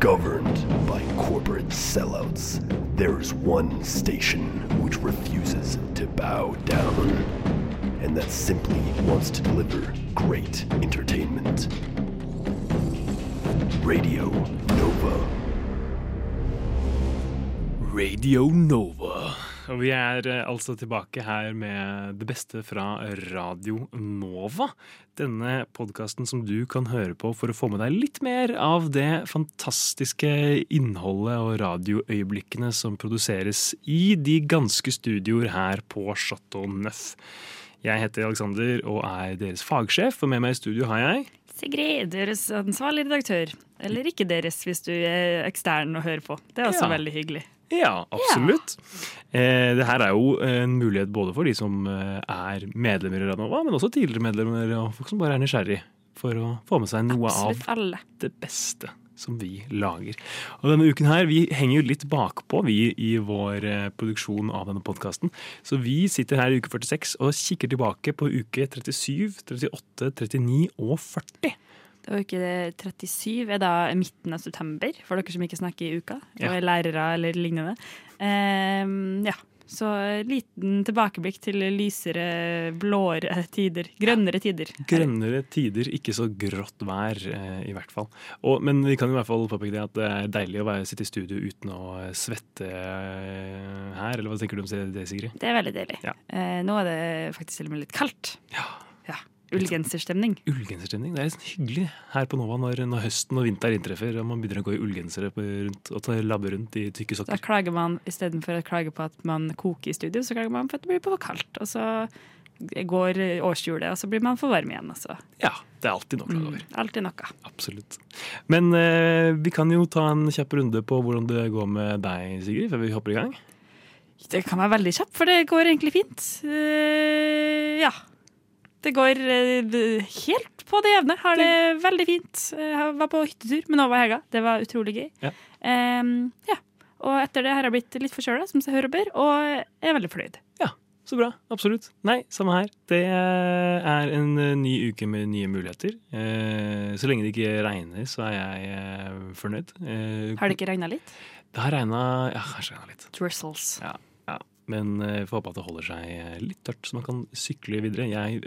governed by corporate sellouts, there's one station which refuses to bow down, and that simply wants to deliver great entertainment. Radio Nova. Radio Nova. Og vi er eh, altså tilbake her med det beste fra Radio Nova. Denne podkasten som du kan høre på for å få med deg litt mer av det fantastiske innholdet og radioøyeblikkene som produseres i de ganske studioer her på Chateau Neuf. Jeg heter Alexander og er deres fagsjef, og med meg i studio har jeg Sigrid, deres ansvarlig redaktør. Eller ikke deres, hvis du er ekstern og hører på. Det er også Ja. veldig hyggelig. Ja, absolutt. Eh, det her er jo en mulighet både for de som eh, er medlemmer i Radnova, men også tidligere medlemmer og folk som bare er nysgjerrig for å få med seg noe Absolutt av alle. det beste som vi lager. Og denne uken her, Vi henger jo litt bakpå vi i vår eh, produksjon av denne podkasten. Så vi sitter her i uke 46 og kikker tilbake på uke 37, 38, 39 og 40. Var uke 37 er da midten av september, for dere som ikke snakker i uka, Ja. og er lærere eller lignende. Um, ja, så liten tilbakeblikk til lysere, blåere tider. Grønnere tider. Grønnere tider, ikke så grått vær, eh, i hvert fall. Og, men vi kan i hvert fall påpeke det at det er deilig å være, sitte i studio uten å svette eh, her. Eller hva tenker du om det, Sigrid? Det er veldig deilig. Ja. Eh, nå er det faktisk til og med litt kaldt. Ja. Ja, Ullgenserstemning. Ullgenserstemning. Det er sånn hyggelig her på Nova når, når høsten og vinter inntreffer og man begynner å gå i ullgensere rundt, og labbe rundt i tykke sokker. Da klager man istedenfor å klage på at man koker i studio, så klager man på at det blir for kaldt. Og så går årshjulet, og så blir man for varm igjen. Altså. Ja, det er alltid noe å klage Mm, over. alltid noe. Absolutt. Men eh, vi kan jo ta en kjapp runde på hvordan det går med deg, Sigrid, før vi hopper i gang. Det kan være veldig kjapt, for det går egentlig fint. Uh, ja. Det går eh, helt på det jevne. Har det veldig fint. Eh, Jeg var på hyttetur med Nova i helga. Det var utrolig gøy. Ja. Um, ja. Og etter det har jeg blitt litt forkjøla, som seg hører bør, og er veldig fornøyd. Ja, Så bra. Absolutt. Nei, samme her. Det er en eh, ny uke med nye muligheter. Eh, Så lenge det ikke regner, så er jeg eh, fornøyd. Eh, Har det ikke regna litt? Det har regna Ja, kanskje regna litt. Drizzles. Ja. Men jeg får håpe at det holder seg eh, litt tørt, så man kan sykle videre. Jeg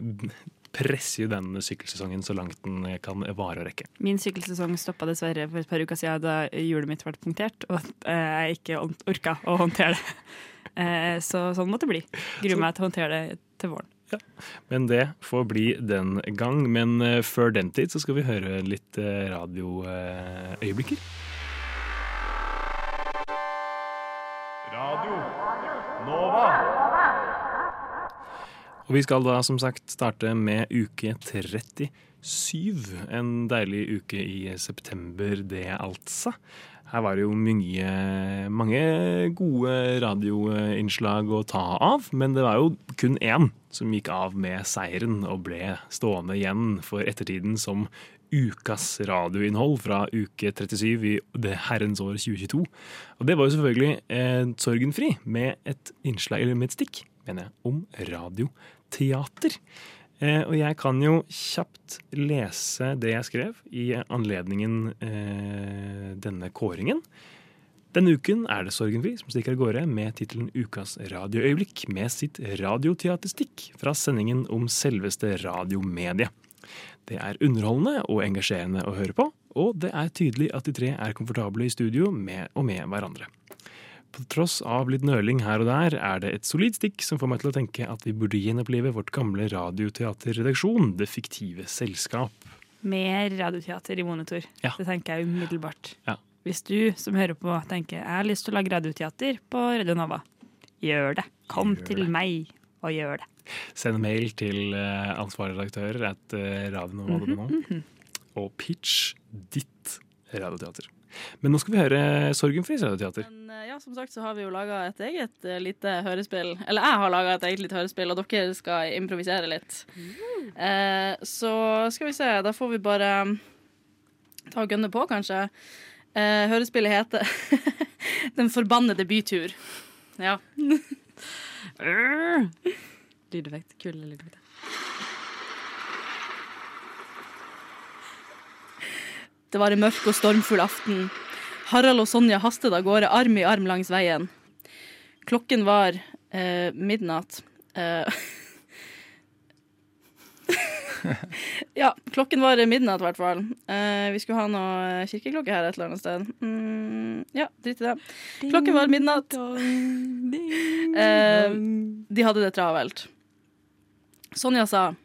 presser jo den sykkelsesongen så langt den kan vare og rekke. Min sykkelsesong stoppa dessverre for et par uker siden da hjulet mitt ble punktert, og eh, jeg ikke orka å håndtere det. Eh, Så sånn måtte det bli. Gruer meg til å håndtere det til våren. Men det får bli den gang. Men eh, før den tid så skal vi høre litt eh, radioøyeblikker. Radio Nova. Og vi skal da som sagt starte med uke 37. En deilig uke i september, det altså. Her var det jo mye, mange gode radioinnslag å ta av, men det var jo kun én som gikk av med seieren og ble stående igjen for ettertiden som ukas radioinnhold fra uke 37 i det herrens år 2022. Og det var jo selvfølgelig eh, Sorgenfri med et innslag, eller med et stikk, mener jeg, om radioteater. Eh, og jeg kan jo kjapt lese det jeg skrev i anledningen eh, denne kåringen. Denne uken er det Sorgenfri som stikker av gårde med tittelen Ukas radioøyeblikk med sitt radioteaterstikk fra sendingen om selveste radiomediet. Det er underholdende og engasjerende å høre på, og det er tydelig at de tre er komfortable i studio med og med hverandre. På tross av litt nøling her og der, er det et solid stikk som får meg til å tenke at vi burde gjenopplive vårt gamle radioteaterredaksjon, Det fiktive selskap. Mer radioteater i monitor. Ja. Det tenker jeg umiddelbart. Ja. Hvis du som hører på tenker jeg har lyst til å lage radioteater på Radio Nova, gjør det. Kom Gjør til det. meg og gjør det. Send mail til eh, ansvarlig redaktør at mm -hmm. og pitch ditt radioteater. Men nå skal vi høre Sorgenfris radioteater. Men eh, ja, som sagt så har vi jo laga et eget eh, lite hørespill. Eller jeg har laga et eget lite hørespill, og dere skal improvisere litt. Eh, så skal vi se, da får vi bare ta og gønne på, kanskje. Eh, hørespillet heter Den forbannede bytur. Ja. Lydeffekt. Kule lydeffekter. Det var en mørk og stormfull aften. Harald og Sonja hastet av gårde arm i arm langs veien. Klokken var eh, midnatt. Eh, ja, klokken var midnatt, i hvert fall. Eh, vi skulle ha noe kirkeklokke her et eller annet sted. Mm, ja, drit i det. Klokken var midnatt. Eh, de hadde det travelt. Sonja sa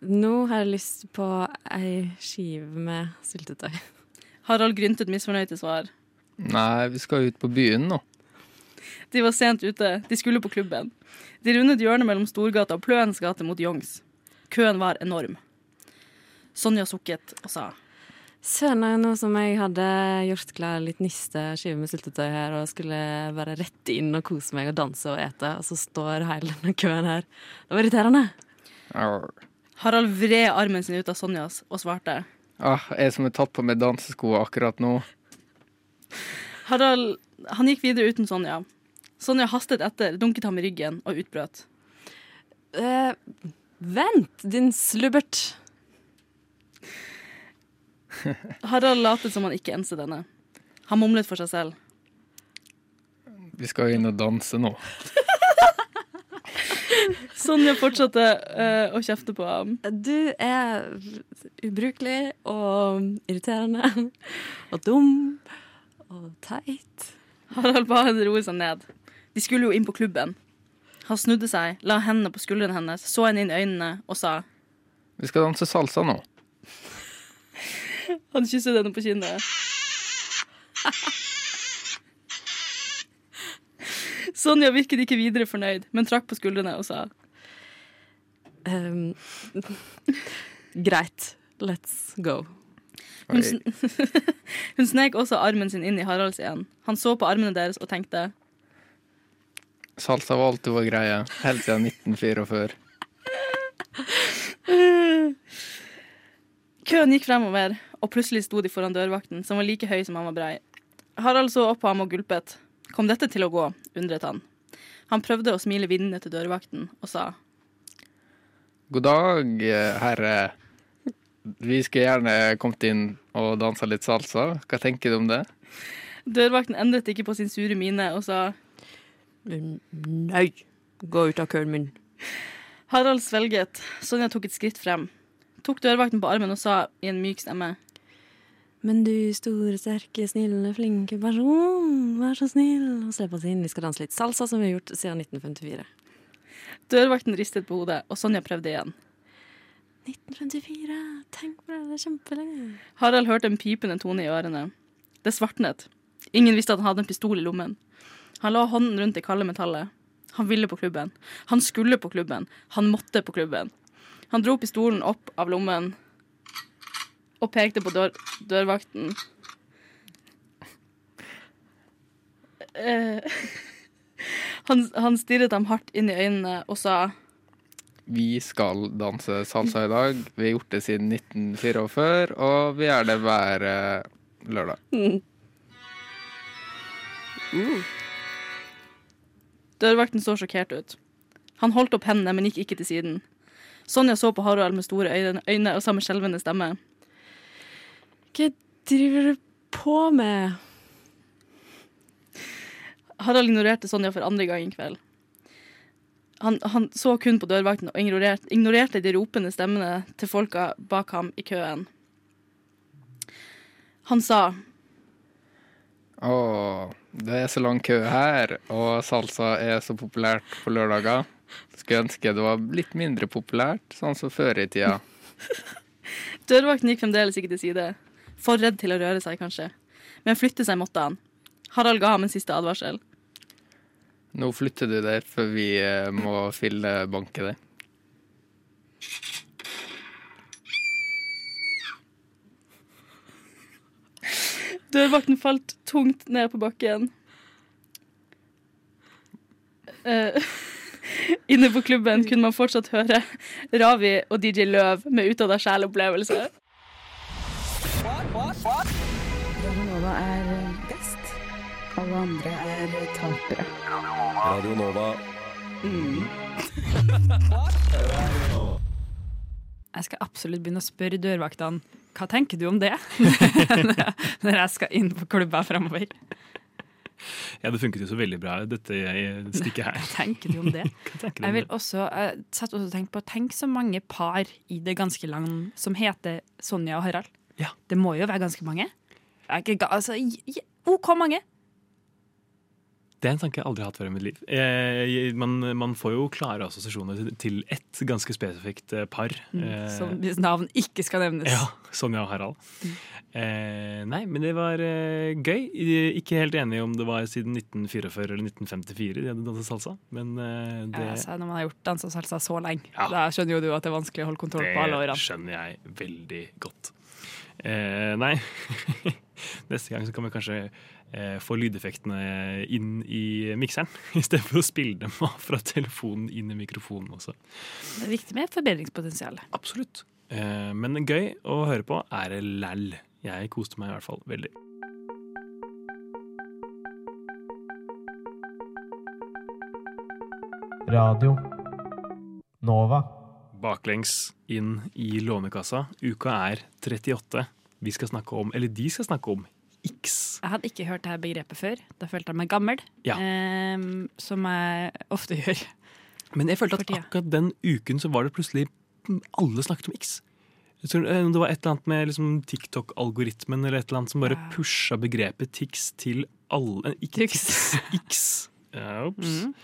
Nå har jeg lyst på ei skive med syltetøy. Harald gryntet misfornøyd til svar. Nei, vi skal ut på byen nå. De var sent ute. De skulle på klubben. De rundet hjørnet mellom Storgata og Pløens gate mot Youngs. Køen var enorm. Sonja sukket og sa Søren, nå som jeg hadde gjort klar litt niste skive med syltetøy her og skulle bare rette inn og kose meg og danse og ete, og så står hele denne køen her. Det var irriterende. Arr. Harald vred armen sin ut av Sonjas og svarte. Ah, jeg som er tatt på med dansesko akkurat nå. Harald han gikk videre uten Sonja. Sonja hastet etter, dunket ham i ryggen og utbrøt. Eh, vent, din slubbert. Harald latet som han ikke enste denne. Han mumlet for seg selv. Vi skal inn og danse nå. Sonja fortsatte uh, å kjefte på ham. Du er ubrukelig og irriterende og dum og teit. Harald ba henne roe seg ned. De skulle jo inn på klubben. Han snudde seg, la hendene på skuldrene hennes, så henne inn i øynene og sa Vi skal danse salsa nå. Han kysser denne på kinnet. Sonja virket ikke videre fornøyd, men trakk på skuldrene og sa um, greit, let's go. Hun, sn hun snek også armen sin inn i Haralds igjen. Han så på armene deres og tenkte Salsa var alltid vår greie. Helt siden 1944. Køen gikk fremover, og plutselig sto de foran dørvakten, som var like høy som han var brei. Harald så opp på ham og gulpet. Kom dette til å gå? undret han. Han prøvde å smile vinnende til dørvakten og sa God dag, herre. Vi skulle gjerne kommet inn og dansa litt salsa. Hva tenker du om det? Dørvakten endret ikke på sin sure mine og sa Nei, gå ut av køen min. Harald svelget. Sonja tok et skritt frem. Tok dørvakten på armen og sa i en myk stemme. Men du store, sterke, snille, flinke person, vær så snill og slipp oss inn. Vi skal danse litt salsa, som vi har gjort siden 1954. Dørvakten ristet på hodet, og Sonja prøvde igjen. 1954, tenk på det, det er kjempelenge. Harald hørte en pipende tone i ørene. Det svartnet. Ingen visste at han hadde en pistol i lommen. Han la hånden rundt det kalde metallet. Han ville på klubben. Han skulle på klubben. Han måtte på klubben. Han dro pistolen opp av lommen og pekte på dør dørvakten. Eh, han, han stirret ham hardt inn i øynene og sa Vi skal danse salsa i dag. Vi har gjort det siden 1944, og vi gjør det hver eh, lørdag. Dørvakten så sjokkert ut. Han holdt opp hendene, men gikk ikke til siden. Sonja så på Harald med store øyne, øyne og sa med skjelvende stemme. Hva driver du på med? Harald ignorerte Sonja for andre gang i kveld. Han, han så kun på dørvakten og ignorerte, ignorerte de ropende stemmene til folka bak ham i køen. Han sa Å, det er så lang kø her, og salsa er så populært på lørdager. Skulle ønske det var litt mindre populært, sånn som før i tida. Dørvakten gikk fremdeles ikke til side. For redd til å røre seg, kanskje. Men flytte seg måtte han. Harald ga ham en siste advarsel. Nå flytter du deg, for vi må må fillebanke deg. Dørvakten falt tungt ned på bakken. Uh, inne på klubben kunne man fortsatt høre Ravi og DJ Løv med Ut av deg sjæl-opplevelse. Nova er best. Alle andre er tapere. Radio Nova. Jeg skal absolutt begynne å spørre dørvaktene Hva tenker du om det? Når jeg skal inn på klubba fremover. Ja, det funket jo så veldig bra, dette stikket her. Hva tenker du om det? Du Jeg vil også, jeg satt også tenkt på Tenk så mange par i det ganske land som heter Sonja og Harald. Ja. Det må jo være ganske mange? Ikke, altså, OK mange. Det er en tanke jeg aldri har hatt før i mitt liv. Eh, man, man får jo klare assosiasjoner til- ett ganske spesifikt eh, par. Eh, Som hvis navn ikke skal nevnes. Ja, Sonja og Harald. Eh, nei, men det var eh, gøy. Ikke helt enig om det var siden 1944 eller 1954 de hadde danset salsa, men eh, det, Ja, altså, når man har gjort dansa salsa så lenge, Ja. da skjønner jo du at det er vanskelig å holde kontroll på alle det skjønner jeg veldig godt. Eh, nei, neste gang så kan vi kanskje eh, få lydeffektene inn i mikseren, istedenfor å spille dem av fra telefonen inn i mikrofonen også. Det er viktig med forbedringspotensial. Absolutt. Eh, men gøy å høre på er det læll. Jeg koste meg i hvert fall veldig. Radio Nova. Baklengs inn i Lånekassa. Uka er 38. Vi skal snakke om, eller de skal snakke om, X. Jeg hadde ikke hørt dette begrepet før. Da følte jeg meg gammel, Ja. eh, som jeg ofte gjør. Men jeg følte at akkurat den uken så var det plutselig alle snakket om X. Eh, Det var et eller annet med liksom TikTok-algoritmen eller et eller annet som bare Ja. pusha begrepet Tix til alle eh, Ikke Tix. Tix, X. Ja, Ops. Mm.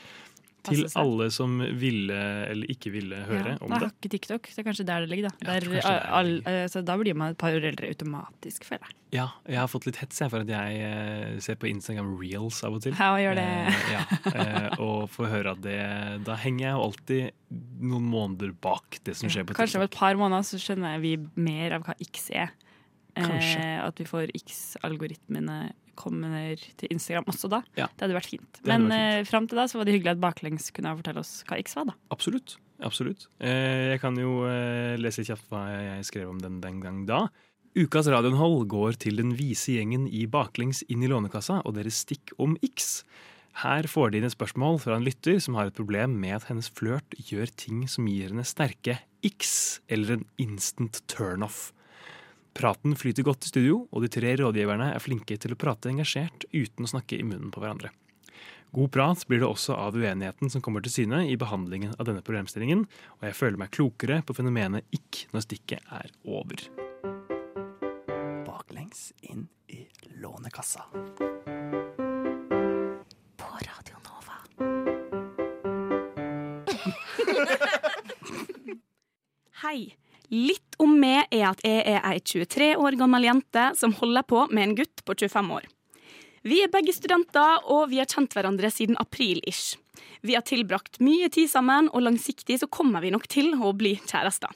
Til alle som ville eller ikke ville høre Ja, om jeg det. har ikke TikTok. Det er kanskje der det ligger. Da, Ja, der, er der all, eh, så da blir man et par år eldre automatisk, føler jeg. Ja, jeg har fått litt hets jeg, for at jeg eh, ser på Instagram reels av og til. Ja, gjør det. Eh, ja, eh, og får høre at det Da henger jeg jo alltid noen måneder bak det som skjer på TikTok. Kanskje om et par måneder så skjønner vi mer av hva X er. Kanskje. Eh, at vi får X-algoritmene kommer til Instagram også da. Ja. Det hadde vært fint. Hadde Men vært eh, fram til da så var det hyggelig at Baklengs kunne fortelle oss hva X var, da. Absolutt. absolutt. Eh, jeg kan jo eh, lese kjapt hva jeg skrev om den den gang da. Ukas radioinnhold går til den vise gjengen i Baklengs inn i Lånekassa og deres stikk om X. Her får de inn et spørsmål fra en lytter som har et problem med at hennes flørt gjør ting som gir henne sterke X, eller en instant turnoff. Praten flyter godt i studio, og de tre rådgiverne er flinke til å prate engasjert uten å snakke i munnen på hverandre. God prat blir det også av uenigheten som kommer til syne i behandlingen av denne problemstillingen, og jeg føler meg klokere på fenomenet ikk når stikket er over. Baklengs inn i Lånekassa. På Radio Nova. Hei. Litt om meg er at jeg er ei 23 år gammel jente som holder på med en gutt på 25 år. Vi er begge studenter, og vi har kjent hverandre siden april-ish. Vi har tilbrakt mye tid sammen, og langsiktig så kommer vi nok til å bli kjærester.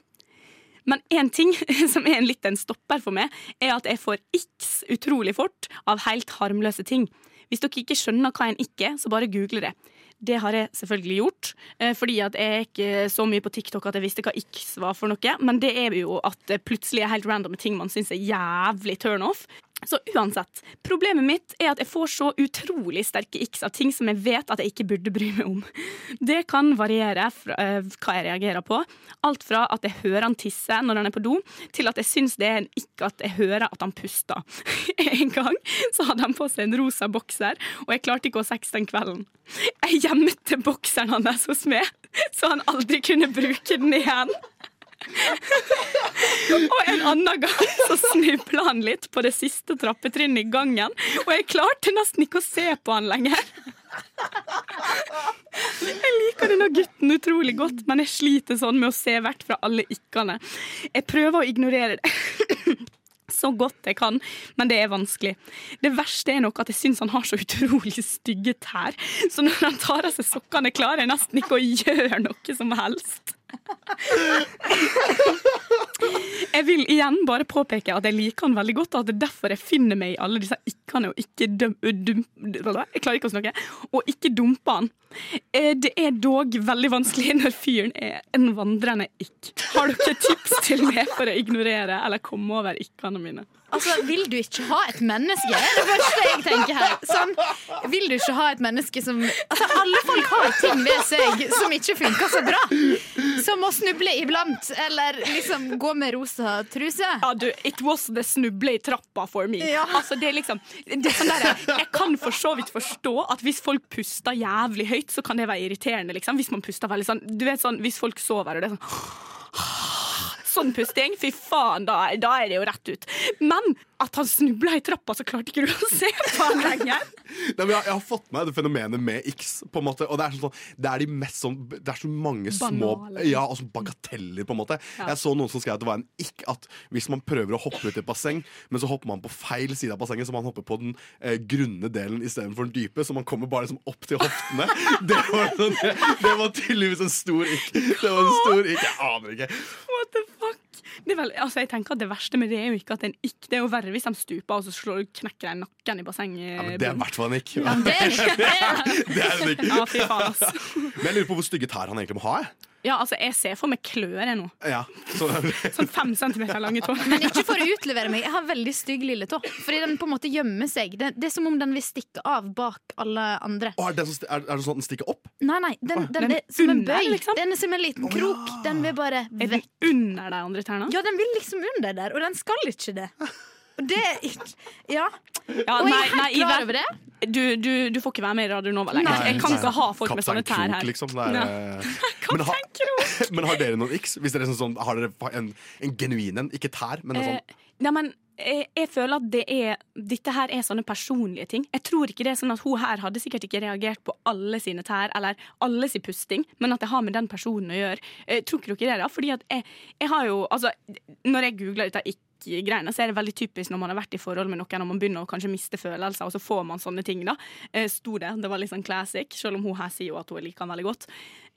Men én ting som er en liten stopper for meg, er at jeg får x utrolig fort av helt harmløse ting. Hvis dere ikke skjønner hva en ikke er, så bare google det. Det har jeg selvfølgelig gjort, eh, fordi at jeg ikke så mye på TikTok at jeg visste hva X var for noe. Men det er jo at plutselig er helt random ting man syns er jævlig turn off. Så uansett, problemet mitt er at jeg får så utrolig sterke X av ting som jeg vet at jeg ikke burde bry meg om. Det kan variere fra uh, hva jeg reagerer på. Alt fra at jeg hører han tisse når han er på do, til at jeg syns det er ikke at jeg hører at han puster. En gang så hadde han på seg en rosa bokser, og jeg klarte ikke å ha sex den kvelden. Jeg gjemte bokseren hans hos meg, så han aldri kunne bruke den igjen. Og en annen gang så snubla han litt på det siste trappetrinnet i gangen, og jeg klarte nesten ikke å se på han lenger. Jeg liker denne gutten utrolig godt, men jeg sliter sånn med å se vekk fra alle ikkene. Jeg prøver å ignorere det så godt jeg kan, men det er vanskelig. Det verste er nok at jeg syns han har så utrolig stygge tær, så når han tar av seg sokkene, klarer jeg nesten ikke å gjøre noe som helst. Jeg vil igjen bare påpeke at jeg liker han veldig godt, og at det er derfor jeg finner meg i alle disse ikke-ene og ikke dum, dum, Jeg klarer ikke å snakke. Og ikke dumpe han. Eh, Det er dog veldig vanskelig når fyren er en vandrende ikk. Har dere tips til meg for å ignorere eller komme over ikkene mine? Altså, Vil du ikke ha et menneske? Det er det første jeg tenker her. Sånn, vil du ikke ha et menneske som Altså, Alle folk har ting ved seg som ikke funker så bra. Som å snuble iblant, eller liksom gå med rosa truse. Ja, du, It was the snuble i trappa for me. Ja. Altså, det er liksom det er sånn der, Jeg kan for så vidt forstå at hvis folk puster jævlig høyt, så kan det være irriterende. liksom Hvis man puster veldig sånn Du vet sånn, Hvis folk sover og det er sånn Sånn pusting, fy faen, da, da er det jo rett ut. Men at han snubla i trappa, så klarte ikke du å se på han lenger. Nei, men jeg, jeg har fått med det fenomenet med X. På en måte, og det er, sånn, det er de mest sånn Det er så mange små Banale. Ja, altså bagateller, på en måte. Ja. Jeg så noen som skrev at det var en ikk at hvis man prøver å hoppe ut i et basseng, men så hopper man på feil side av bassenget, så man hopper på den eh, grunne delen istedenfor den dype, så man kommer bare liksom opp til hoftene. Det var, sånn, det, det var tydeligvis en stor ikk. Det var en stor ikk. Jeg aner ikke. What the vel, altså jeg tenker at Det verste med det er jo ikke at en ikke Det er jo verre hvis de stuper og så slår, knekker de nakken i bassenget. Ja, men det er i hvert fall en ikk. Ja, det er det. Det er. Ja, fy faen, ass. Men jeg lurer på hvor stygge tær han egentlig må ha. Jeg. Ja, altså, jeg ser for meg klør jeg nå. Ja, så, Sånn fem centimeter lange tå. Men ikke for å utlevere meg. Jeg har veldig stygg lille tå. Fordi den på en måte gjemmer seg. Det, det er som om den vil stikke av bak alle andre. Å, er, det sånn, er, er det sånn at den stikker opp? Nei, nei, den, den Den er som en bøy. liksom? Den er som en liten krok. Den vil bare vekk. Er den under de andre tærne? Ja, den vil liksom under der, og den skal ikke det. Og det er ikke Ja. Ja, og jeg nei, er helt nei, klar Iver. over det. Du, du, du får ikke være med i Radio Nova lenger. Nei, jeg kan ikke ha folk med sånne Kaptein tær Krok, her. liksom. Det er, Ja. men, har, men har dere noen x? Hvis dere er sånn, sånn, har dere en, en genuin en? Ikke tær, men en sånn Eh, nei, men jeg, jeg føler at det er Dette her er sånne personlige ting. Jeg tror ikke det er sånn at Hun her hadde sikkert ikke reagert på alle sine tær eller alle sin pusting, men at det har med den personen å gjøre. Eh, tror ikke dere det, da? Fordi at jeg, jeg har jo Altså, når jeg googler dette ikke-greiene, så er det veldig typisk når man har vært i forhold med noen og man begynner å kanskje miste følelser, og så får man sånne ting, da. Eh, sto det. Det var litt sånn classic, selv om hun her sier jo at hun liker han veldig godt.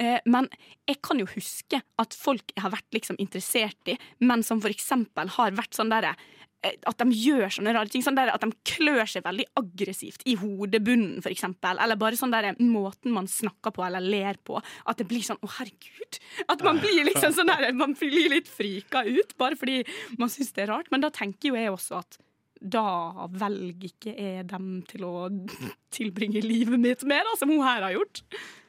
Eh, men jeg kan jo huske at folk har vært liksom interessert i, men som for eksempel har vært sånn derre at de gjør sånne rare ting. Sånn der at de klør seg veldig aggressivt i hodebunnen, eksempel. Eller bare sånn der måten man snakker på eller ler på. At det blir sånn 'å, herregud'. At man blir liksom sånn der, man blir litt frika ut bare fordi man syns det er rart. Men da tenker jo jeg også at da velger ikke jeg dem til å tilbringe livet mitt med, da, som hun her har gjort.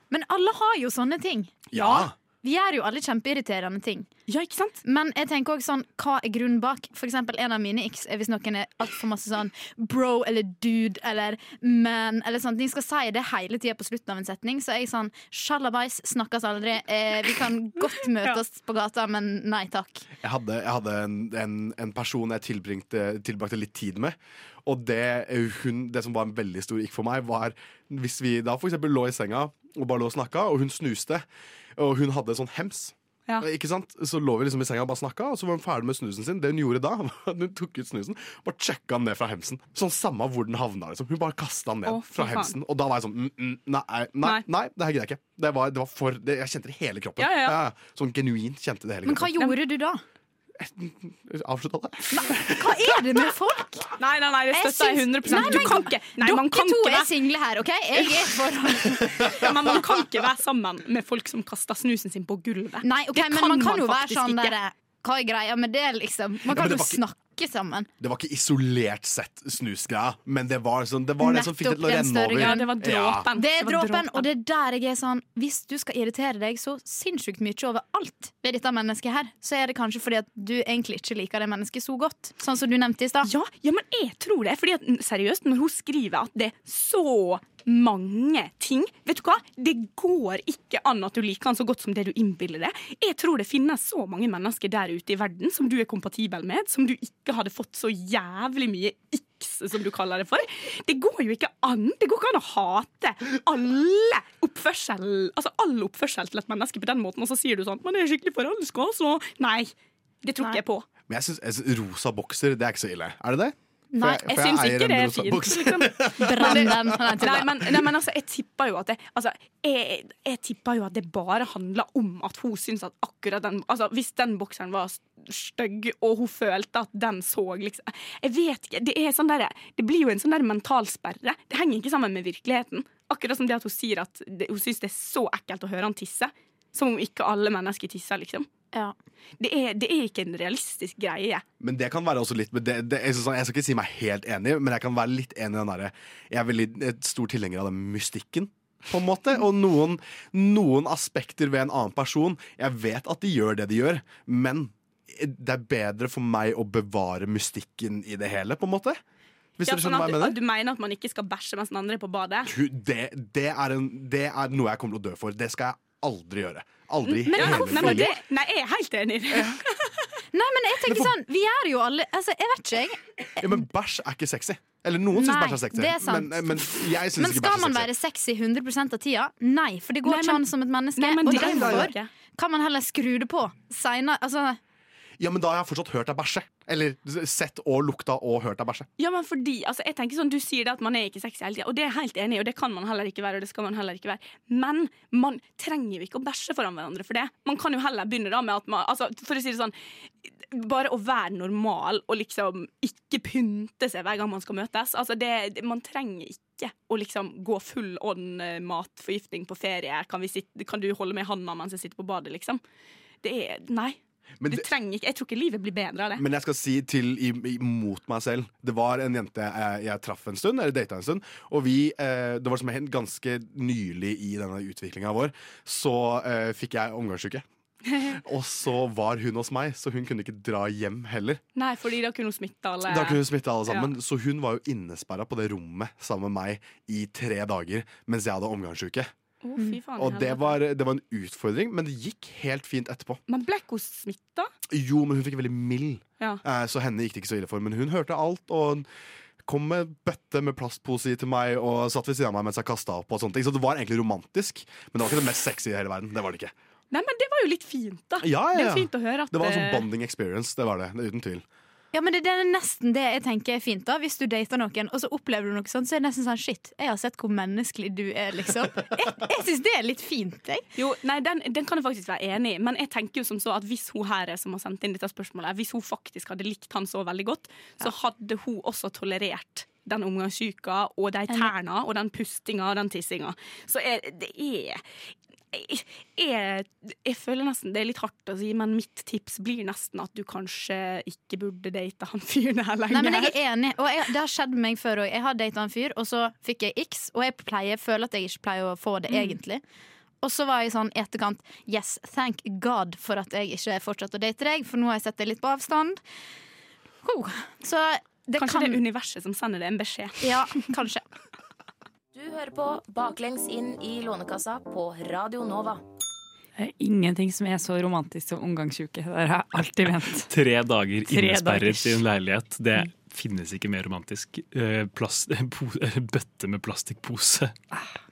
Men alle har jo sånne ting. Ja. Vi gjør jo alle kjempeirriterende ting. Ja, ikke sant? Men jeg tenker også sånn, hva er grunnen bak? For eksempel en av mine x er hvis noen er altfor masse sånn bro eller dude eller man eller sånn. De Skal si det hele tida på slutten av en setning, så er jeg sånn sjalabais, snakkes aldri. Eh, vi kan godt møtes på gata, men nei takk. Jeg hadde, jeg hadde en, en, en person jeg tilbringte, tilbrakte litt tid med. Og det, hun, det som var en veldig stor ikk for meg, var hvis vi da for eksempel lå i senga og bare lå og snakka, og hun snuste, og hun hadde sånn hems. Ja. Ikke sant? Så lå vi liksom i senga og bare snakka, og så var hun ferdig med snusen sin. Det hun gjorde da, var at hun tok ut snusen bare sjekka den ned fra hemsen. Sånn Samme hvor den havna. liksom Hun bare kasta den ned oh, fra hemsen. Og da var jeg sånn mm, mm, nei, nei, nei, Nei. det her gidder jeg ikke. Det var, det var for, det, jeg kjente det i hele kroppen. Ja, ja, ja. Sånn genuint kjente det hele kroppen. Men hva gjorde du da? Avslutta det. Hva er det med folk? Nei, nei, nei, det støtter jeg 100 Nei, Du kan ikke Nei, man Dere kan to ikke er være single her, OK? Jeg er for Ja, men man kan ikke være sammen med folk som kaster snusen sin på gulvet. Nei, okay, Det men man kan man jo være sånn ikke. der Hva er greia med det, liksom? Man kan ja, jo var ikke- snakke sammen. Det var ikke isolert sett snusgreia, men det var, sånn, det, var det som fikk det til å renne over. Ja, det var dråpen. Det er dråpen. og det er der jeg er sånn Hvis du skal irritere deg så sinnssykt mye over alt ved dette mennesket her, så er det kanskje fordi at du egentlig ikke liker det mennesket så godt. Sånn som du nevnte i stad. Ja, ja, men jeg tror det. Fordi at, seriøst, når hun skriver at det er så mange ting Vet du hva? Det går ikke an at du liker han så godt som det du innbiller deg. Jeg tror det finnes så mange mennesker der ute i verden som du er kompatibel med, som du ikke hadde fått så jævlig mye x, som du kaller det for. Det går jo ikke an. Det går ikke an å hate alle oppførsel Altså all oppførsel til et menneske på den måten, og så sier du sånn 'Man er skikkelig forelska, så Nei. Det tror ikke jeg på. Men jeg synes, jeg synes rosa bokser, det er ikke så ille. Er det det? For Nei, jeg- for jeg jeg syns ikke det er fint. Liksom. Brenn dem. Nei, men, nei, men altså, jeg tipper jo at det altså, jeg, jeg jo at det bare handler om at hun syns at akkurat den Altså, hvis den bokseren var stygg, og hun følte at den så liksom Jeg vet ikke. Det, er sånn der, det blir jo en sånn der mentalsperre. Det henger ikke sammen med virkeligheten. Akkurat som det at hun sier at det, hun syns det er så ekkelt å høre han tisse. Som om ikke alle mennesker tisser, liksom. Det, er, det er ikke en realistisk greie. Men det kan være også litt det, det, jeg, sånn- jeg skal ikke si meg helt enig, men jeg kan være litt enig i den derre Jeg er veldig et stor tilhenger av den mystikken. På en måte, Og noen, noen aspekter ved en annen person Jeg vet at de gjør det de gjør, men det er bedre for meg å bevare mystikken i det hele, på en måte. Hvis Ja, sånn at, du, mener? at du mener at man ikke skal bæsje mens den andre er på badet? Det, det, er en, det er noe jeg kommer til å dø for. Det skal jeg aldri gjøre. Aldri Men, hele nei, men det, nei, jeg er helt enig i det. Nei, men jeg tenker sånn Vi er jo alle Altså, jeg vet ikke, jeg. Ja, men bæsj er ikke sexy. Eller noen syns bæsj er sexy. det er sant. Men, men jeg syns Men skal man være sexy. sexy 100 av tida? Nei, for det går Nei, ikke an som et menneske. Nei, men og det er derfor kan man heller skru det på seinere. Altså, Ja, men da har jeg fortsatt hørt deg bæsje. Eller sett og lukta og hørt deg bæsje. Ja, men fordi, altså, jeg tenker sånn, Du sier det at man er ikke sexy hele tida, og det er jeg helt enig i, og det kan man heller ikke være. og det skal man heller ikke være. Men man trenger jo ikke å bæsje foran hverandre for det. Man kan jo heller begynne da med at man altså, For å si det sånn, bare å være normal og liksom ikke pynte seg hver gang man skal møtes. Altså, det, man trenger ikke å liksom gå full on eh, matforgiftning på ferie. Kan, sitte, kan du holde med handa mens jeg sitter på badet, liksom? Det er Nei. Men det- trenger ikke Jeg tror ikke livet blir bedre av det. Men jeg skal si til imot meg selv. Det var en jente jeg, jeg traff en stund, eller data en stund. Og vi, eh, det var som hendt ganske nylig i denne utviklinga vår, så eh, fikk jeg omgangssyke. Og så var hun hos meg, så hun kunne ikke dra hjem heller. Nei, fordi da kunne hun smitte alle. Da kunne hun smitte alle sammen Så hun var jo innesperra på det rommet sammen med meg i tre dager mens jeg hadde omgangssyke. Å, fy faen, Og det var, det var en utfordring, men det gikk helt fint etterpå. Men ble ikke hun smitta? Jo, men hun fikk veldig mild, Ja. eh, så henne gikk det ikke så ille for. Men hun hørte alt og kom med bøtte med plastpose til meg og satt ved siden av meg mens jeg kasta opp. og sånne ting Så det var egentlig romantisk, men det var ikke det mest sexy i hele verden. Det var det ikke. Nei, men det var jo litt fint, da. Ja, ja, Det ja. jo fint å høre at Det var en eh, sånn bonding experience. Det var det, det uten tvil. Ja, men det, det er nesten det jeg tenker er fint. da Hvis du dater noen, og så opplever du noe sånt, så er det nesten sånn shit, jeg har sett hvor menneskelig du er, liksom. Jeg, jeg syns det er litt fint, jeg. Jo, nei, den, den kan jeg faktisk være enig i, men jeg tenker jo som så at hvis hun her er som har sendt inn dette spørsmålet, hvis hun faktisk hadde likt han så veldig godt, så hadde hun også tolerert den omgangssyka og de tærne og den pustinga og den tissinga. Så er, det er jeg, jeg, jeg føler nesten det er litt hardt å si, men mitt tips blir nesten at du kanskje ikke burde date han fyren her lenger. Nei, men jeg er enig, og jeg, det har skjedd med meg før òg. Jeg har data en fyr, og så fikk jeg X, og jeg pleier, føler at jeg ikke pleier å få det Mm. egentlig. Og så var jeg sånn i etterkant Yes, thank God for at jeg ikke fortsatte å date deg, for nå har jeg sett deg litt på avstand. Oh. Så det Kanskje kan det er universet som sender deg en beskjed. Ja, kanskje. Du hører på Baklengs inn i Lånekassa på Radio Nova. Det er ingenting som er så romantisk som omgangsuke. Det har jeg alltid ment. Tre dager Tre innesperret i en leilighet. Det finnes ikke mer romantisk. Eh, Plast, bøtte med plastikkpose.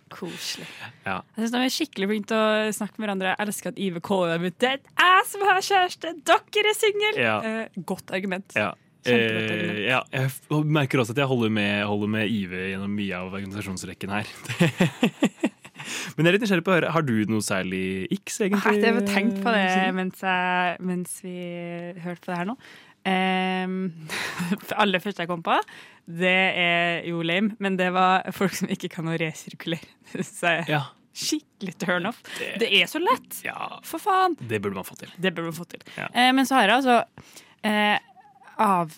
Koselig. Ja. Jeg synes De er skikkelig flinke til å snakke med hverandre. Jeg elsker at Ive Det er. Jeg som har kjæreste, dere er single! Ja. Eh, godt argument. Ja. Eh, ja, jeg merker også at jeg holder med, holder med Ive gjennom mye av organisasjonsrekken her. Men jeg er litt nysgjerrig på å høre, har du noe særlig x, egentlig? Jeg har tenkt på det mens, jeg, mens vi hørte på det her nå. Um, det aller første jeg kom på, det er jo lame, men det var folk som ikke kan å resirkulere. Så Ja. skikkelig turn off. Det- Det er så lett! Ja, For faen! det burde man få til. Det burde man få til. Ja. Uh, men så har jeg altså eh, av,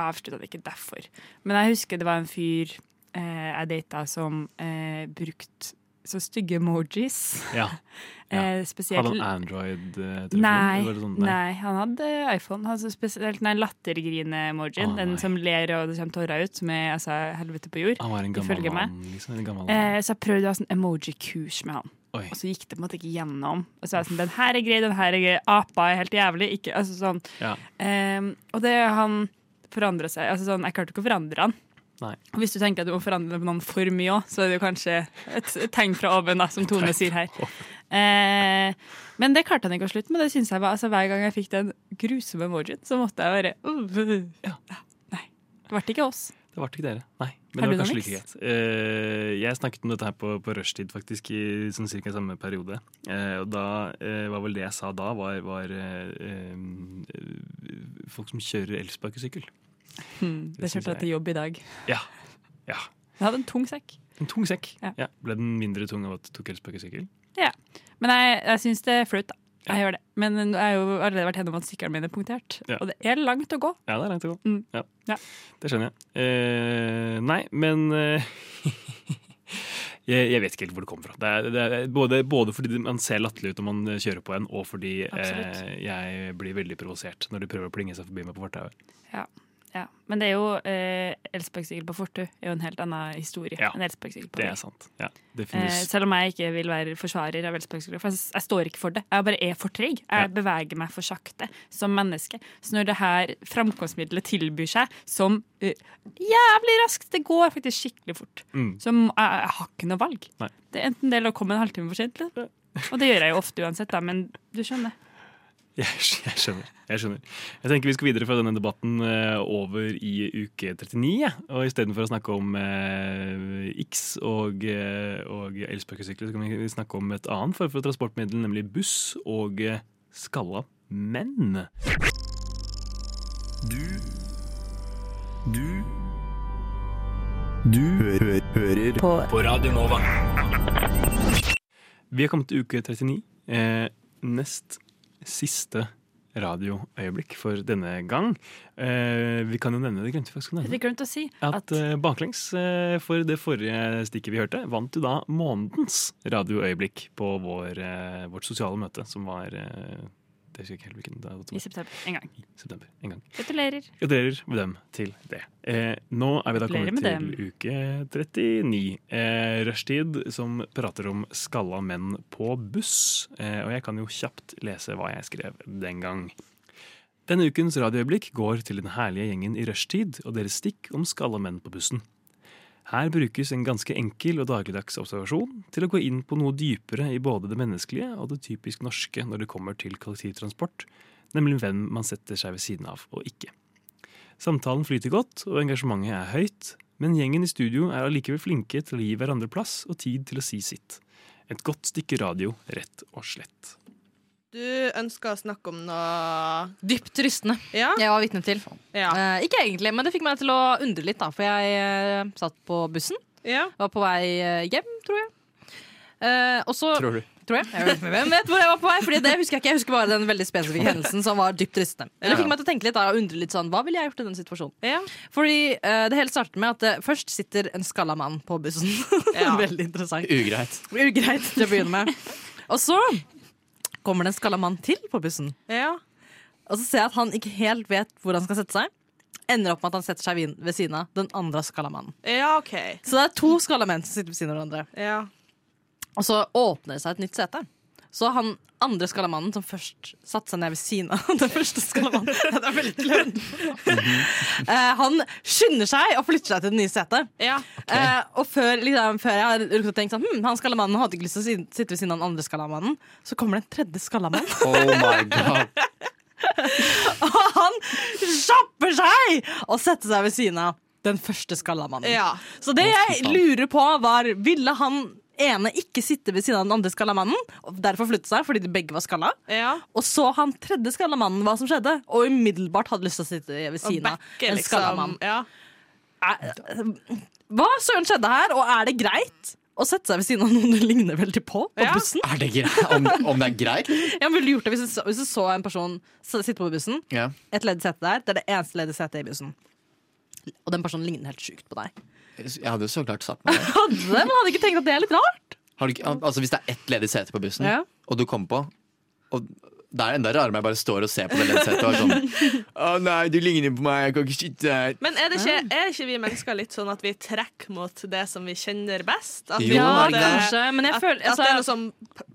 avslutta det ikke derfor. Men jeg husker det var en fyr eh, jeg data som eh, brukte så stygge emojis. Ja. Eh, spesielt Hadde han Android-telefon? Nei, sånn- nei, han hadde iPhone. Han hadde spesielt den lattergrine-emojien. Oh, den som ler og det kommer tårer ut, som er altså, helvete på jord. Han var en gammel mann, liksom. En gammel Eh, så jeg prøvde å ha sånn emoji-kurs med han. Oi. Og så gikk det på en måte ikke gjennom. Og så er det sånn, den her er grei, den her er grei. Apa er helt jævlig. Ikke, altså sånn. Ja. Um, og det han forandra seg. Altså sånn, jeg klarte ikke å forandre han. Nei. Og hvis du tenker at du må forandre på noen for mye òg, så er det jo kanskje et, et tegn fra oven, da, som Tone sier her. Eh, men det klarte han ikke å slutte med. Det synes jeg var, altså Hver gang jeg fikk den grusomme emojien, så måtte jeg bare uh, ja. Nei. Det ble ikke oss. det ble ikke dere. Nei, men Har du like greit. Eh, jeg snakket om dette her på, på rushtid, faktisk, i sånn cirka samme periode. Eh, og da eh, var vel det jeg sa da, var, var folk som kjører elsparkesykkel. Hmm, det kjørte jeg til jobb i dag. Ja. ja. Jeg hadde en tung sekk. En tung sekk. Ja. Ja. Ble den mindre tung av at du tok elsparkesykkel? Ja. Men jeg, jeg syns det er flaut, da. Jeg gjør det. Men jeg har jo allerede vært gjennom at sykkelen min er punktert. Ja. Og det er langt å gå. Ja, det er langt å gå. Mm. Ja. Ja. Det skjønner jeg. Eh, nei, men eh, jeg, jeg vet ikke helt hvor det kommer fra. Det er, det er både, både fordi man ser latterlig ut når man kjører på en, og fordi eh, jeg blir veldig provosert når de prøver å plinge seg forbi meg på fortauet. Ja. Ja. Men det er jo eh, elsparkesykkel på fortau er jo en helt annen historie Ja, enn elsparkesykkel på Det er sant. Ja, det Eh, selv om jeg ikke vil være forsvarer av elsparkesykkel, For jeg, jeg står ikke for det. Jeg bare er for treg. Jeg Ja. beveger meg for sakte som menneske. Så når det her framkomstmiddelet tilbyr seg som uh, jævlig raskt Det går faktisk skikkelig fort. Mm. Så jeg, jeg har ikke noe valg. Nei. Det er enten det eller å komme en halvtime for sent. Og det gjør jeg jo ofte uansett, da, men du skjønner. Jeg, jeg skjønner. Jeg skjønner. Jeg tenker vi skal videre fra denne debatten eh, over i uke 39. Ja. Og istedenfor å snakke om eh, X og, eh, og elsparkesykler, så kan vi snakke om et annet form for transportmiddel, nemlig buss og eh, skalla menn. Du Du Du hø hø hører på. På Radio Nova. Vi har kommet til uke 39. Eh, nest siste radioøyeblikk for denne gang. Eh, vi kan jo nevne det, glemte vi faktisk å Det nevne. Det glemte å si At eh, baklengs eh, for det forrige stikket vi hørte, vant du da månedens radioøyeblikk på vår, eh, vårt sosiale møte, som var det husker jeg ikke helt hvilken dag i september en gang. September, en gang. Gratulerer. Gratulerer med dem til det. Eh, nå er vi da kommet til til uke 39. Eh, rushtid som prater om skalla menn på buss. Eh, og jeg kan jo kjapt lese hva jeg skrev den gang. Denne ukens radioøyeblikk går til den herlige gjengen i rushtid og deres stikk om skalla menn på bussen. Her brukes en ganske enkel og dagligdags observasjon til å gå inn på noe dypere i både det menneskelige og det typisk norske når det kommer til kollektivtransport, nemlig hvem man setter seg ved siden av og ikke. Samtalen flyter godt, og engasjementet er høyt, men gjengen i studio er allikevel flinke til å gi hverandre plass og tid til å si sitt. Et godt stykke radio, rett og slett. Du ønska å snakke om noe Dypt rystende. Ja? Jeg var vitne til. Ja. Eh, ikke egentlig, men det fikk meg til å undre litt, da. For jeg eh, satt på bussen. Ja. Var på vei eh, hjem, tror jeg. Eh, og så Tror du? Tror jeg. jeg vet, hvem vet hvor jeg var på vei? Fordi det husker Jeg ikke Jeg husker bare den veldig spesifikke hendelsen som var dypt rystende. Men det fikk meg til å tenke litt da, og undre litt sånn Hva ville jeg gjort i den situasjonen? Fordi eh, Det hele starter med at det først sitter en skalla mann på bussen. veldig interessant. Ugreit. Ugreit til å begynne med. Og så kommer det en skalla mann til på bussen. Ja. Og så ser jeg at han ikke helt vet hvor han skal sette seg. Ender opp med at han setter seg ved siden av den andre skalla mannen. Ja, OK. Så det er to skalla menn som sitter ved siden av hverandre. Ja. Og så åpner det seg et nytt sete. Så han andre skallamannen som først satte seg ned ved siden av den første skallamannen Det er veldig klønete. Eh, han skynder seg og flytter seg til det nye setet. Eh, og før, liksom, før jeg har rukket å tenke sånn hm, Han skallamannen hadde ikke lyst til å si- sitte ved siden av den andre skallamannen, så kommer det en tredje skallamann. Oh my god. og han kjapper seg og setter seg ved siden av den første skallamannen. Ja. Så det jeg lurer på, var Ville han ene ikke sitte ved siden av den andre skallamannen, og derfor flytte seg fordi de begge var skalla? Og så han tredje skallamannen hva som skjedde, og umiddelbart hadde lyst til å sitte ved siden av en liksom. skallamann. Ja. Er- Hva søren skjedde her, og er det greit? Å sette seg ved siden av noen du ligner veldig på på bussen? Er det greit? Om, om det er greit? Ja, ville du gjort det hvis du, så, hvis du så en person sitte på bussen, Ja. et ledig sete der, det er det eneste ledige setet i bussen, og den personen ligner helt sjukt på deg? Jeg hadde jo så klart satt meg der. Hadde det, men hadde ikke tenkt at det er litt rart. Har du ikke, altså Hvis det er ett ledig sete på bussen, Ja. og du kommer på og Det er enda rarere om jeg bare står og ser på det ledige og er sånn Å nei, du ligner på meg, jeg kan ikke sitte her. Men er, det ikke, er ikke vi mennesker litt sånn at vi trekker mot det som vi kjenner best? At Jo, Ja, måte- kanskje, men jeg at, føler at altså, det er noe sånn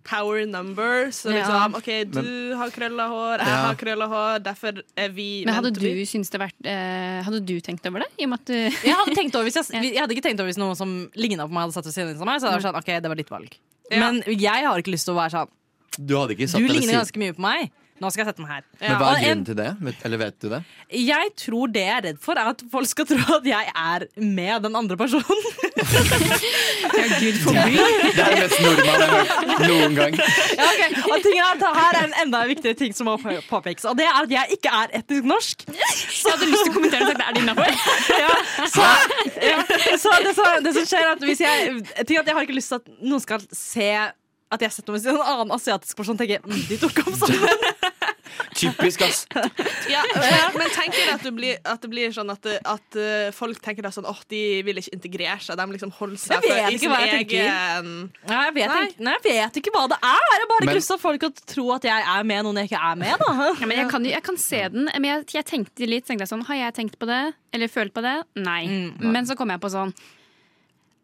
power number. Så Ja. liksom, OK, du Men- har krølla hår, jeg Ja. har krølla hår, derfor er vi Men hadde du, det vært, eh, hadde du tenkt over det? I og med at du jeg hadde, tenkt over hvis jeg, jeg hadde ikke tenkt over hvis noen som ligna på meg, hadde satt ved siden av meg. Så hadde jeg vært sånn, ok, det var ditt valg Ja. Men jeg har ikke lyst til å være sånn Du hadde ikke satt Du deg ved ligner siden- ganske mye på meg. Nå skal jeg sette meg her. Men hva Og er en- grunnen til det? Vet, eller vet du det? Jeg tror det jeg er redd for, er at folk skal tro at jeg er med den andre personen. Det er det mest nordmann jeg har hørt noen gang. Ja, ok. Og tingen er at Her er en enda viktigere ting som må på- påpekes, og det er at jeg ikke er etnisk norsk. Så jeg hadde lyst til å kommentere og sagt er det innafor. Ja, så, ja, så det, som- det som skjer, er at hvis jeg ting er at Jeg har ikke lyst til at noen skal se at jeg setter meg ved en annen asiatisk person og tenker mm, de tok opp sammen. Typisk, ass. Ja, men, tenker du at, du blir, at det blir sånn at, at uh, folk tenker da sånn åh, de vil ikke integrere seg, de liksom holder seg for- i ikke sin jeg egen Nei, jeg, vet Nei. ikke, nei, jeg vet ikke hva det er. Jeg bare at folk og tro at jeg er med noen jeg ikke er med. Da. Ja, men jeg, kan, jeg kan se den, men jeg, jeg tenkte litt tenkte jeg sånn, Har jeg tenkt på det? Eller følt på det? Nei. Men så kom jeg på sånn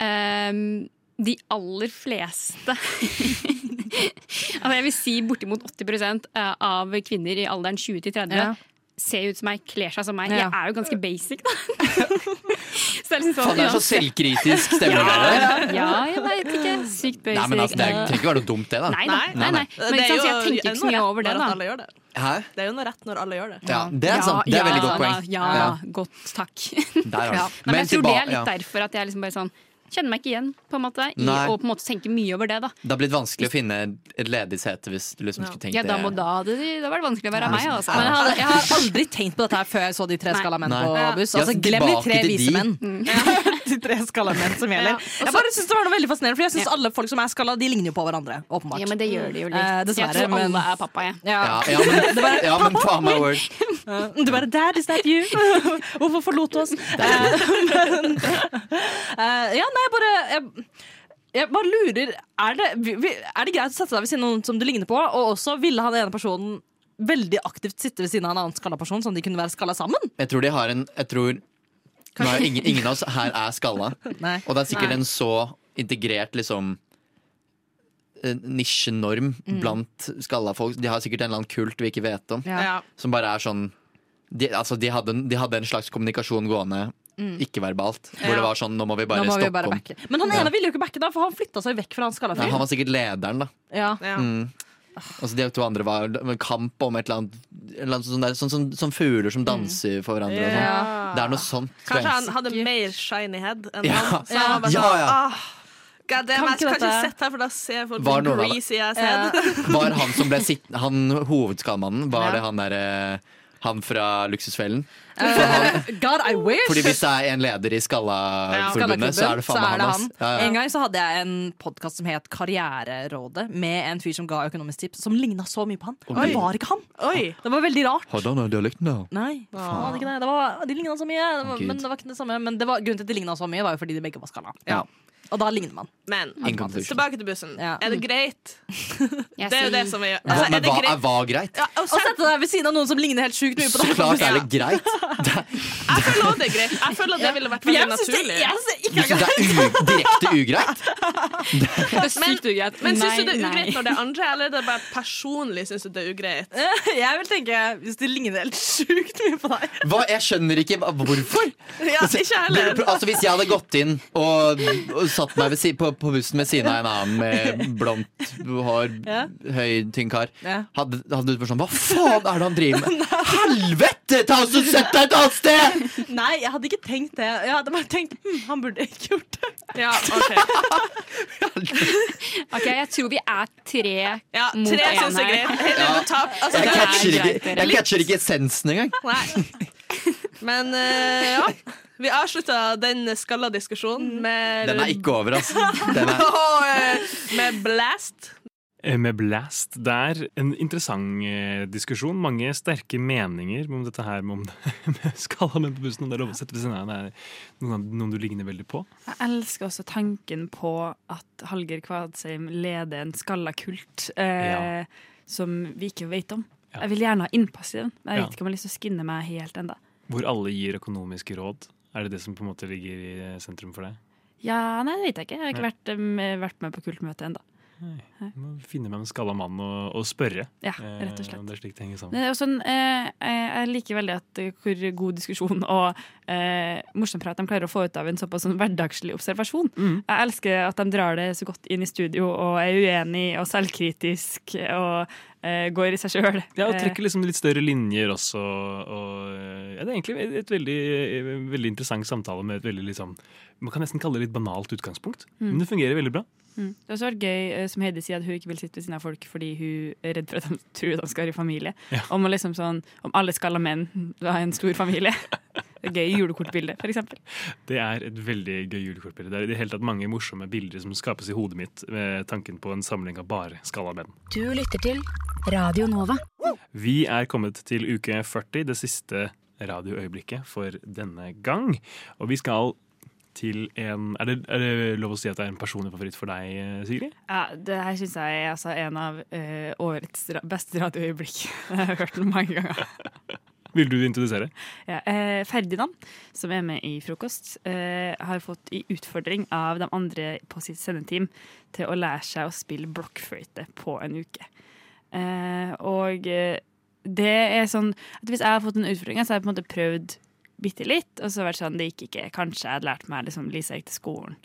ehm, De aller fleste Altså jeg vil si bortimot 80% av kvinner i alderen 20 til 30 Ja. ser ut som meg, kler seg som meg. Ja. Jeg er jo ganske basic, da. så det er liksom sånn, Faen, det er så selvkritisk stemmer ja, her. ja, ja, jeg veit ikke. Sykt basic. Nei, men altså, Det er- trenger ikke være noe dumt, det. da Nei, nei, nei, nei. Men sant, jo jeg tenker ikke så mye over det, da. alle gjør det. Hæ? Det er jo noe rett når alle gjør det. Ja, det er sant. Det er veldig godt poeng. Ja, Ja. godt, takk. Der har. Ja. Nei, men Men jeg tror det er litt ja. derfor at jeg liksom bare sånn kjenner meg ikke igjen, på en måte. I, og på en måte tenke mye over det, da. Det har blitt vanskelig å finne et ledig sete hvis du liksom ja. skulle tenkt ja, da må da, det. Da var det vanskelig å være ja. meg, altså. Men jeg, hadde, jeg har aldri tenkt på dette her før jeg så De tre skala menn på buss. Altså, glem de tre vise menn. Mm. 63 skalla menn som gjelder. Ja, jeg bare synes det var noe veldig fascinerende For jeg syns ja. alle folk som er skalla, de ligner jo på hverandre. Åpenbart. Ja, men det gjør de jo litt. Eh. Jeg tror alle er pappa, jeg. Ja, ja, men, ja, men faen meg word. Du bare 'Dad, is that you?' Hvorfor forlot du oss? Eh, men, uh, ja, nei, bare jeg, jeg bare lurer er det, er det greit å sette deg ved siden av noen som du ligner på? Og også ville han ene personen veldig aktivt sitte ved siden av en annen skalla person, sånn at de kunne være skalla sammen? Jeg tror de har en Jeg tror nå er ingen, ingen av oss her er skalla. Nei. Og det er sikkert Nei. en så integrert liksom eh, nisjenorm Mm. blant skalla folk. De har sikkert en eller annen kult vi ikke vet om. Ja. Som bare er sånn de, altså, de, hadde, de hadde en slags kommunikasjon gående, Mm. ikke-verbalt. Hvor Ja. det var sånn Nå må vi bare må vi stoppe bare om. Men han ene Ja. ville jo ikke backe, da, for han flytta seg vekk fra han skalla fyren. Ja, han var sikkert lederen, da. Ja. Mm. Altså, de to andre var en kamp om et eller annet, et eller annet sånn, der, sånn, sånn, sånn fugler som danser for hverandre. og sånn. Ja. Det er noe sånt. Kanskje han hadde mer shiny head enn Ja. han. Så han var bare Ja, sånn, ja. ah, God damn, Kan jeg skal ikke sett her, for da ser folk for det- greasy ass head. Var han som ble sitt, Han hovedskallmannen, var Ja. det han derre Han fra Luksusfellen? Uh, God, I wish! Fordi hvis det er en leder i Skallaforbundet, så er det faen meg han. han. Ja, ja. En gang så hadde jeg en podkast som het Karriererådet, med en fyr som ga økonomisk tips, som ligna så mye på han. Oi. Men det var ikke han! Oi. Det var veldig rart. Hadde han den dialekten, da? Nei, faen, det. det var, de ligna så mye. Det var, men det var ikke det samme. Men det var, grunnen til at de ligna så mye, var jo fordi de begge var skalla. Ja. Og da ligner man. Men tilbake til bussen. Ja. Er det greit? Det er jo det som vi gjør. altså, er men det hva greit? er hva greit? Ja, og Å sette deg ved siden av noen som ligner helt sjukt mye på deg. Så klart er det greit. Jeg føler også det er greit. Jeg føler at det ville vært veldig jeg synes det- naturlig. jeg synes det Du ikke synes det er u direkte ugreit? Det er sykt ugreit. Men syns du det er ugreit når det er andre, eller er det bare personlig syns du det er ugreit? Jeg vil tenke hvis de ligner helt sjukt mye på deg. Hva? Jeg skjønner ikke hvorfor. Ja, ikke heller. Altså Hvis jeg hadde gått inn og, og satt meg ved, si- på, på bussen ved siden av en annen med blondt hår, Ja. høy, tynn kar, Ja. hadde, hadde du vært sånn Hva faen er det han driver med? Helvete! Ta oss og Sett deg et annet sted! Nei, jeg hadde ikke tenkt det. Jeg hadde bare tenkt hm, han burde ikke gjort det. Ja, ok. Ok, jeg tror vi er tre Ja, mot tre én er her. Ja. på. Altså, Jeg er catcher ikke, jeg catcher ikke essensen engang. Nei. Men uh, ja. Vi avslutta den skalla diskusjonen med Den er ikke over, altså. Den er, eh, Med blast. Eh, Med Blast. Det er en interessant eh, diskusjon. Mange sterke meninger om dette her med om med skalla menn på bussen. Om det er lov å sette ved siden av det er noen, noen du ligner veldig på. Jeg elsker også tanken på at Hallgeir Kvadsheim leder en skalla kult eh, Ja. som vi ikke vet om. Ja. Jeg vil gjerne ha innpass i den, men jeg Ja. vet ikke om jeg har lyst til å skinne meg helt enda. Hvor alle gir økonomiske råd. Er det det som på en måte ligger i eh, sentrum for deg? Ja, nei, det vet jeg ikke. Jeg har ikke vært, um, vært med på kultmøte ennå. Må finne meg en skalla mann og, og spørre. Ja, eh, rett og slett. om det er slik det henger Det sammen. er også en, eh, jeg liker veldig at eh, hvor god diskusjon og eh, morsom prat de klarer å få ut av en såpass sånn hverdagslig observasjon. Mm. Jeg elsker at de drar det så godt inn i studio og er uenig og selvkritisk og eh, går i seg sjøl. Ja, og trekker liksom litt større linjer også. Og, ja, det er egentlig et, veldig, veldig interessant samtale med et veldig liksom, Man kan nesten kalle det litt banalt utgangspunkt, Mm. men det fungerer veldig bra. Mm. Det har også vært gøy, eh, som Heidi sier, at hun ikke vil sitte ved siden av folk fordi hun er redd for at de tror at de skal være i familie. Ja. Om, liksom sånn, om alle skalla menn var en stor familie. Gøy julekortbilde, for eksempel. Det er et veldig gøy julekortbilde. Det er i det hele tatt mange morsomme bilder som skapes i hodet mitt ved tanken på en samling av bare skalla menn. Du lytter til Radio Nova. Vi er kommet til uke 40, det siste radioøyeblikket for denne gang. Og vi skal til en Er det, er det lov å si at det er en personlig favoritt for deg, Sigrid? Ja, det her syns jeg er altså en av uh, årets ra beste radioøyeblikk. Jeg har hørt den mange ganger. Vil du introdusere? Ja, eh, Ferdinand, som er med i Frokost, eh, har fått i utfordring av de andre på sitt sendeteam til å lære seg å spille blokkfløyte på en uke. Eh, og eh, det er sånn at hvis jeg har fått den utfordring, så har jeg på en måte prøvd bitte litt, og så har det vært sånn, det gikk ikke. Kanskje jeg hadde lært meg liksom, Lisa gikk til skolen.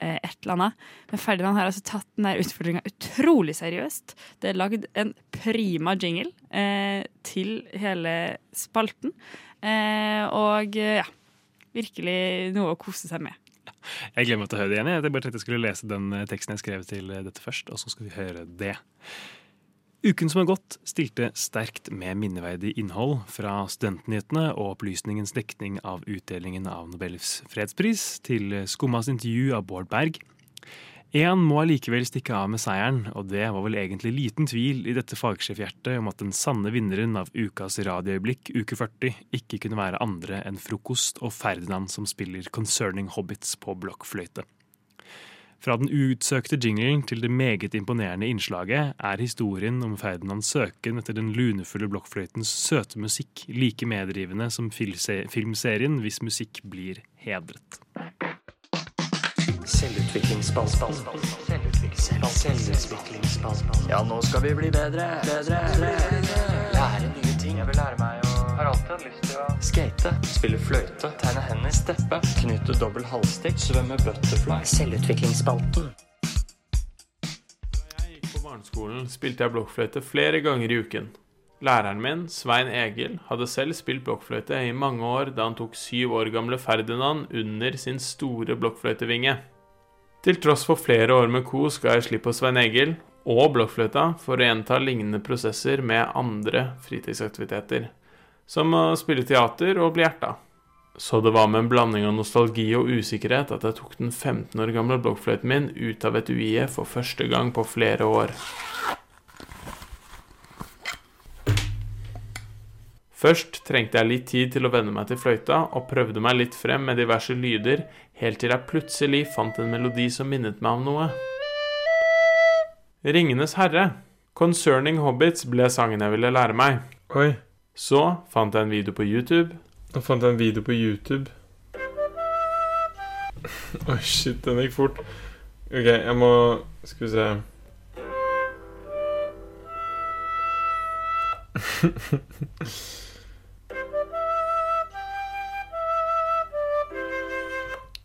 Eh, Et eller annet. Men Ferdinand har altså tatt den utfordringa utrolig seriøst. Det er lagd en prima jingle eh, til hele spalten. Eh, og eh, ja, virkelig noe å kose seg med. Jeg gleder meg å høre det igjen. Jeg bare tenkte jeg skulle lese den eh, teksten jeg skrev til dette først, og så skal vi høre det. Uken som har gått, stilte sterkt med minneverdig innhold fra studentnyhetene og opplysningens dekning av utdelingen av Nobels fredspris til Skummas intervju av Bård Berg. Én må allikevel stikke av med seieren, og det var vel egentlig liten tvil i dette fagsjefhjertet om at den sanne vinneren av ukas radioøyeblikk, uke 40, ikke kunne være andre enn Frokost og Ferdinand som spiller Concerning Hobbits på blokkfløyte. Fra den utsøkte jinglen til det meget imponerende innslaget er historien om Ferdinands søken etter den lunefulle blokkfløytens søte musikk like medrivende som filmserien hvis musikk blir hedret. Selvutviklingsspalten. Selvutviklingsspalten. Ja, nå skal vi bli bedre. Bedre. Lære nye ting. Jeg vil lære meg å Har alltid lyst til å skate. Spille fløyte. Tegne hender. Steppe. Knytte dobbel halvstikk. Svømme butterfly. Selvutviklingsspalten. På barneskolen spilte jeg blokkfløyte flere ganger i uken. Læreren min, Svein Egil, hadde selv spilt blokkfløyte i mange år da han tok syv år gamle Ferdinand under sin store blokkfløytevinge. Til tross for flere år med kos ga jeg slipp på Svein Egil og blokkfløyta for å gjenta lignende prosesser med andre fritidsaktiviteter, som å spille teater og bli hjerta. Så det var med en blanding av nostalgi og usikkerhet at jeg tok den 15 år gamle blokkfløyten min ut av et UiE for første gang på flere år. Først trengte jeg litt tid til å venne meg til fløyta, og prøvde meg litt frem med diverse lyder, helt til jeg plutselig fant en melodi som minnet meg om noe. Ringenes herre. Concerning Hobbits ble sangen jeg ville lære meg. Oi. Så fant jeg en video på YouTube. Nå fant jeg en video på YouTube. Oi, shit, den gikk fort. OK, jeg må Skal vi se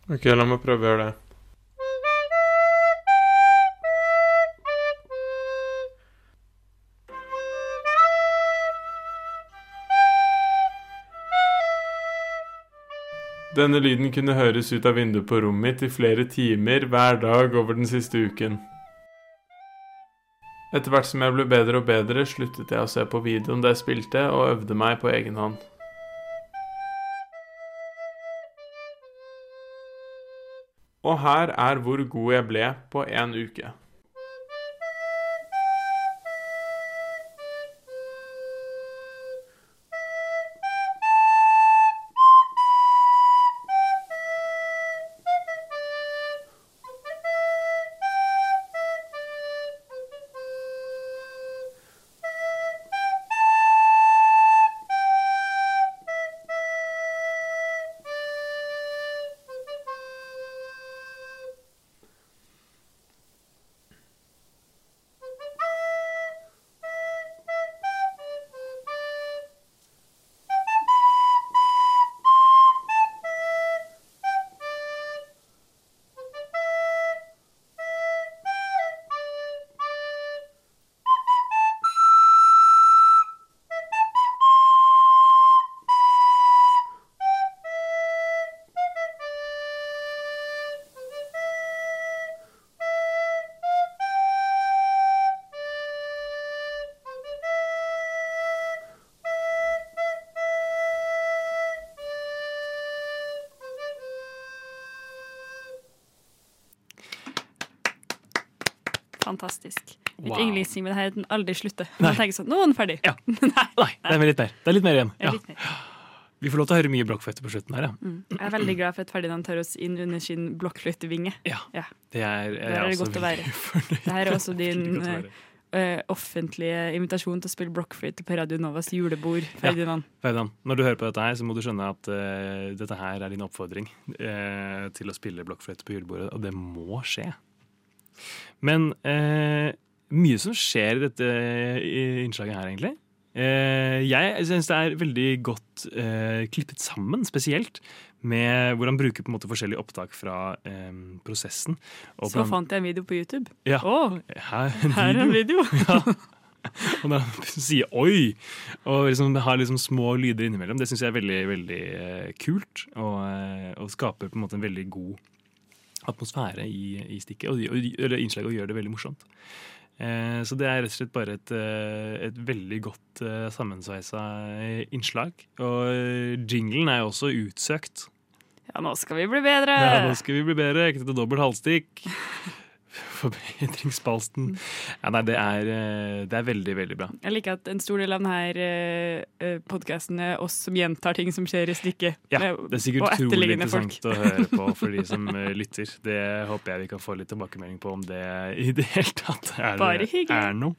OK, la meg prøve å gjøre det. Denne lyden kunne høres ut av vinduet på rommet mitt i flere timer hver dag over den siste uken. Etter hvert som jeg ble bedre og bedre, sluttet jeg å se på videoen da jeg spilte, og øvde meg på egen hånd. Og her er hvor god jeg ble på én uke. Fantastisk. Mitt Wow. yndlingsting med det her er den aldri slutter. Nei. Man tenker sånn, nå er den ferdig. Nei, det er litt mer. Det er litt mer igjen. Ja, Ja. litt mer. Vi får lov til å høre mye blokkfløyte på slutten her, ja. Mm. Jeg er veldig glad for at Ferdinand tar oss inn under sin blokkfløytevinge. Ja. Det er, Der er det godt å være. fornøyd. Det her er også din eh, offentlige invitasjon til å spille blokkfløyte på Radio Novas julebord, Ferdinand. Ferdinand, når du hører på dette her, så må du skjønne at uh, dette her er din oppfordring uh, til å spille blokkfløyte på julebordet, og det må skje. Men eh, mye som skjer i dette innslaget her, egentlig. Eh, jeg syns det er veldig godt eh, klippet sammen, spesielt med hvor han bruker på en måte forskjellige opptak fra eh, prosessen. Og Så fant jeg en video på YouTube. Ja. Å, Her, her er en video! Ja. Og når han sier 'oi' og liksom har liksom små lyder innimellom, det syns jeg er veldig veldig eh, kult. Og, eh, og skaper på en måte en veldig god atmosfære i, i stikket, og, og, eller innslaget, og gjør det veldig morsomt. Eh, så det er rett og slett bare et, eh, et veldig godt eh, sammensveisa eh, innslag. Og eh, jinglen er jo også utsøkt. Ja, nå skal vi bli bedre! Ja, nå skal vi bli bedre. Til dobbelt halvstikk. Forbedringspalsten. Ja, nei, det er, eh, det er veldig, veldig bra. Jeg liker at en stor del av denne podkasten er oss som gjentar ting som skjer i stykket. Ja, det er sikkert utrolig interessant folk. å høre på for de som eh, lytter. Det håper jeg vi kan få litt tilbakemelding på om det i det hele tatt er, er noe.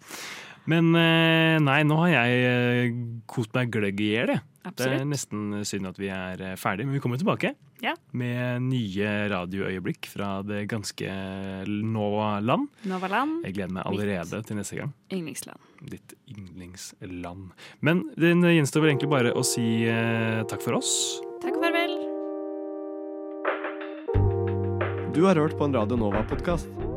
Men eh, nei, nå har jeg eh, kost meg gløgg i hjel, jeg. Det er nesten synd at vi er eh, ferdig, men vi kommer tilbake Ja. med nye radioøyeblikk fra det ganske Nova-land. Nova-land. Jeg gleder meg allerede til neste gang. Yndlingsland. Ditt yndlingsland. Men det gjenstår vel egentlig bare å si eh, takk for oss. Takk og farvel. Du har hørt på en Radio Nova-podkast.